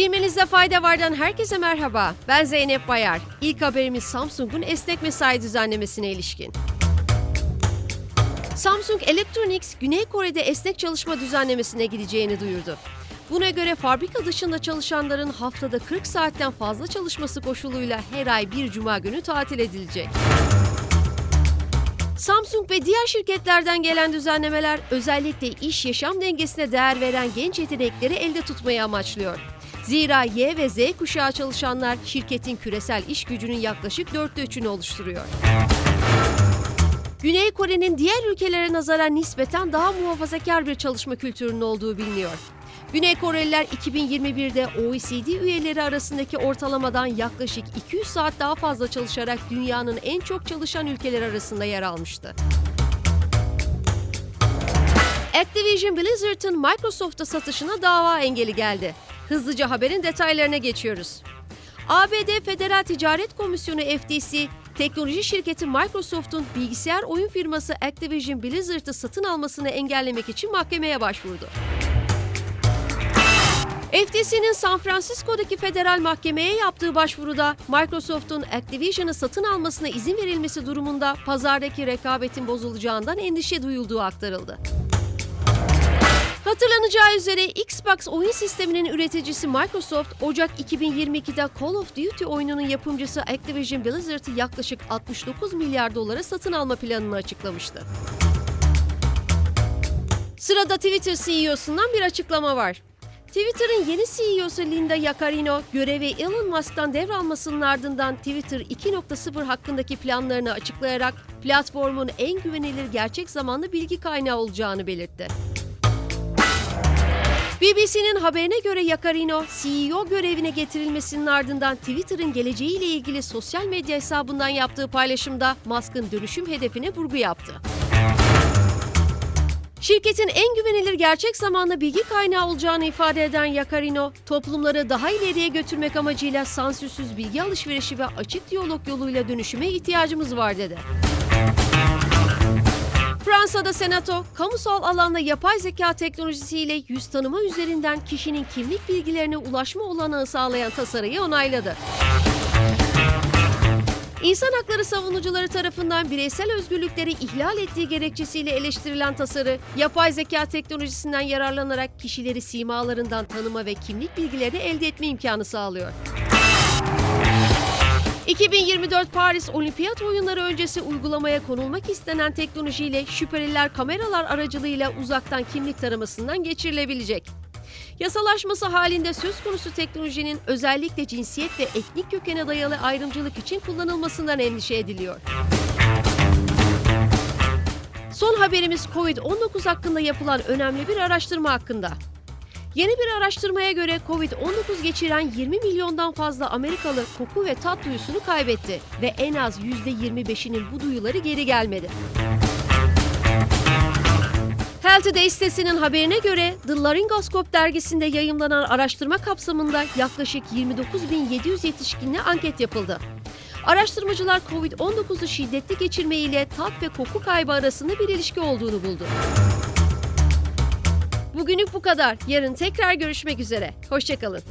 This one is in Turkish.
Bilmenizde fayda vardan herkese merhaba. Ben Zeynep Bayar. İlk haberimiz Samsung'un esnek mesai düzenlemesine ilişkin. Samsung Electronics, Güney Kore'de esnek çalışma düzenlemesine gideceğini duyurdu. Buna göre fabrika dışında çalışanların haftada 40 saatten fazla çalışması koşuluyla her ay bir cuma günü tatil edilecek. Samsung ve diğer şirketlerden gelen düzenlemeler özellikle iş yaşam dengesine değer veren genç yetenekleri elde tutmayı amaçlıyor. Zira Y ve Z kuşağı çalışanlar şirketin küresel iş gücünün yaklaşık dörtte üçünü oluşturuyor. Güney Kore'nin diğer ülkelere nazaran nispeten daha muhafazakar bir çalışma kültürünün olduğu biliniyor. Güney Koreliler 2021'de OECD üyeleri arasındaki ortalamadan yaklaşık 200 saat daha fazla çalışarak dünyanın en çok çalışan ülkeler arasında yer almıştı. Activision Blizzard'ın Microsoft'a satışına dava engeli geldi. Hızlıca haberin detaylarına geçiyoruz. ABD Federal Ticaret Komisyonu FTC, teknoloji şirketi Microsoft'un bilgisayar oyun firması Activision Blizzard'ı satın almasını engellemek için mahkemeye başvurdu. FTC'nin San Francisco'daki federal mahkemeye yaptığı başvuruda Microsoft'un Activision'ı satın almasına izin verilmesi durumunda pazardaki rekabetin bozulacağından endişe duyulduğu aktarıldı. Hatırlanacağı üzere Xbox oyun sisteminin üreticisi Microsoft, Ocak 2022'de Call of Duty oyununun yapımcısı Activision Blizzard'ı yaklaşık 69 milyar dolara satın alma planını açıklamıştı. Sırada Twitter CEO'sundan bir açıklama var. Twitter'ın yeni CEO'su Linda Yaccarino, görevi Elon Musk'tan devralmasının ardından Twitter 2.0 hakkındaki planlarını açıklayarak platformun en güvenilir gerçek zamanlı bilgi kaynağı olacağını belirtti. BBC'nin haberine göre Yakarino, CEO görevine getirilmesinin ardından Twitter'ın geleceğiyle ilgili sosyal medya hesabından yaptığı paylaşımda Musk'ın dönüşüm hedefine vurgu yaptı. Şirketin en güvenilir gerçek zamanlı bilgi kaynağı olacağını ifade eden Yakarino, toplumları daha ileriye götürmek amacıyla sansürsüz bilgi alışverişi ve açık diyalog yoluyla dönüşüme ihtiyacımız var dedi. Fransa'da Senato, kamusal alanda yapay zeka teknolojisiyle yüz tanıma üzerinden kişinin kimlik bilgilerine ulaşma olanağı sağlayan tasarıyı onayladı. İnsan hakları savunucuları tarafından bireysel özgürlükleri ihlal ettiği gerekçesiyle eleştirilen tasarı, yapay zeka teknolojisinden yararlanarak kişileri simalarından tanıma ve kimlik bilgilerini elde etme imkanı sağlıyor. 2024 Paris Olimpiyat Oyunları öncesi uygulamaya konulmak istenen teknolojiyle şüpheliler kameralar aracılığıyla uzaktan kimlik taramasından geçirilebilecek. Yasalaşması halinde söz konusu teknolojinin özellikle cinsiyet ve etnik kökene dayalı ayrımcılık için kullanılmasından endişe ediliyor. Son haberimiz COVID-19 hakkında yapılan önemli bir araştırma hakkında. Yeni bir araştırmaya göre COVID-19 geçiren 20 milyondan fazla Amerikalı koku ve tat duyusunu kaybetti ve en az %25'inin bu duyuları geri gelmedi. Health Today sitesinin haberine göre The Laryngoscope dergisinde yayımlanan araştırma kapsamında yaklaşık 29.700 yetişkinle anket yapıldı. Araştırmacılar COVID-19'u şiddetli geçirme ile tat ve koku kaybı arasında bir ilişki olduğunu buldu. Bugünlük bu kadar. Yarın tekrar görüşmek üzere. Hoşçakalın.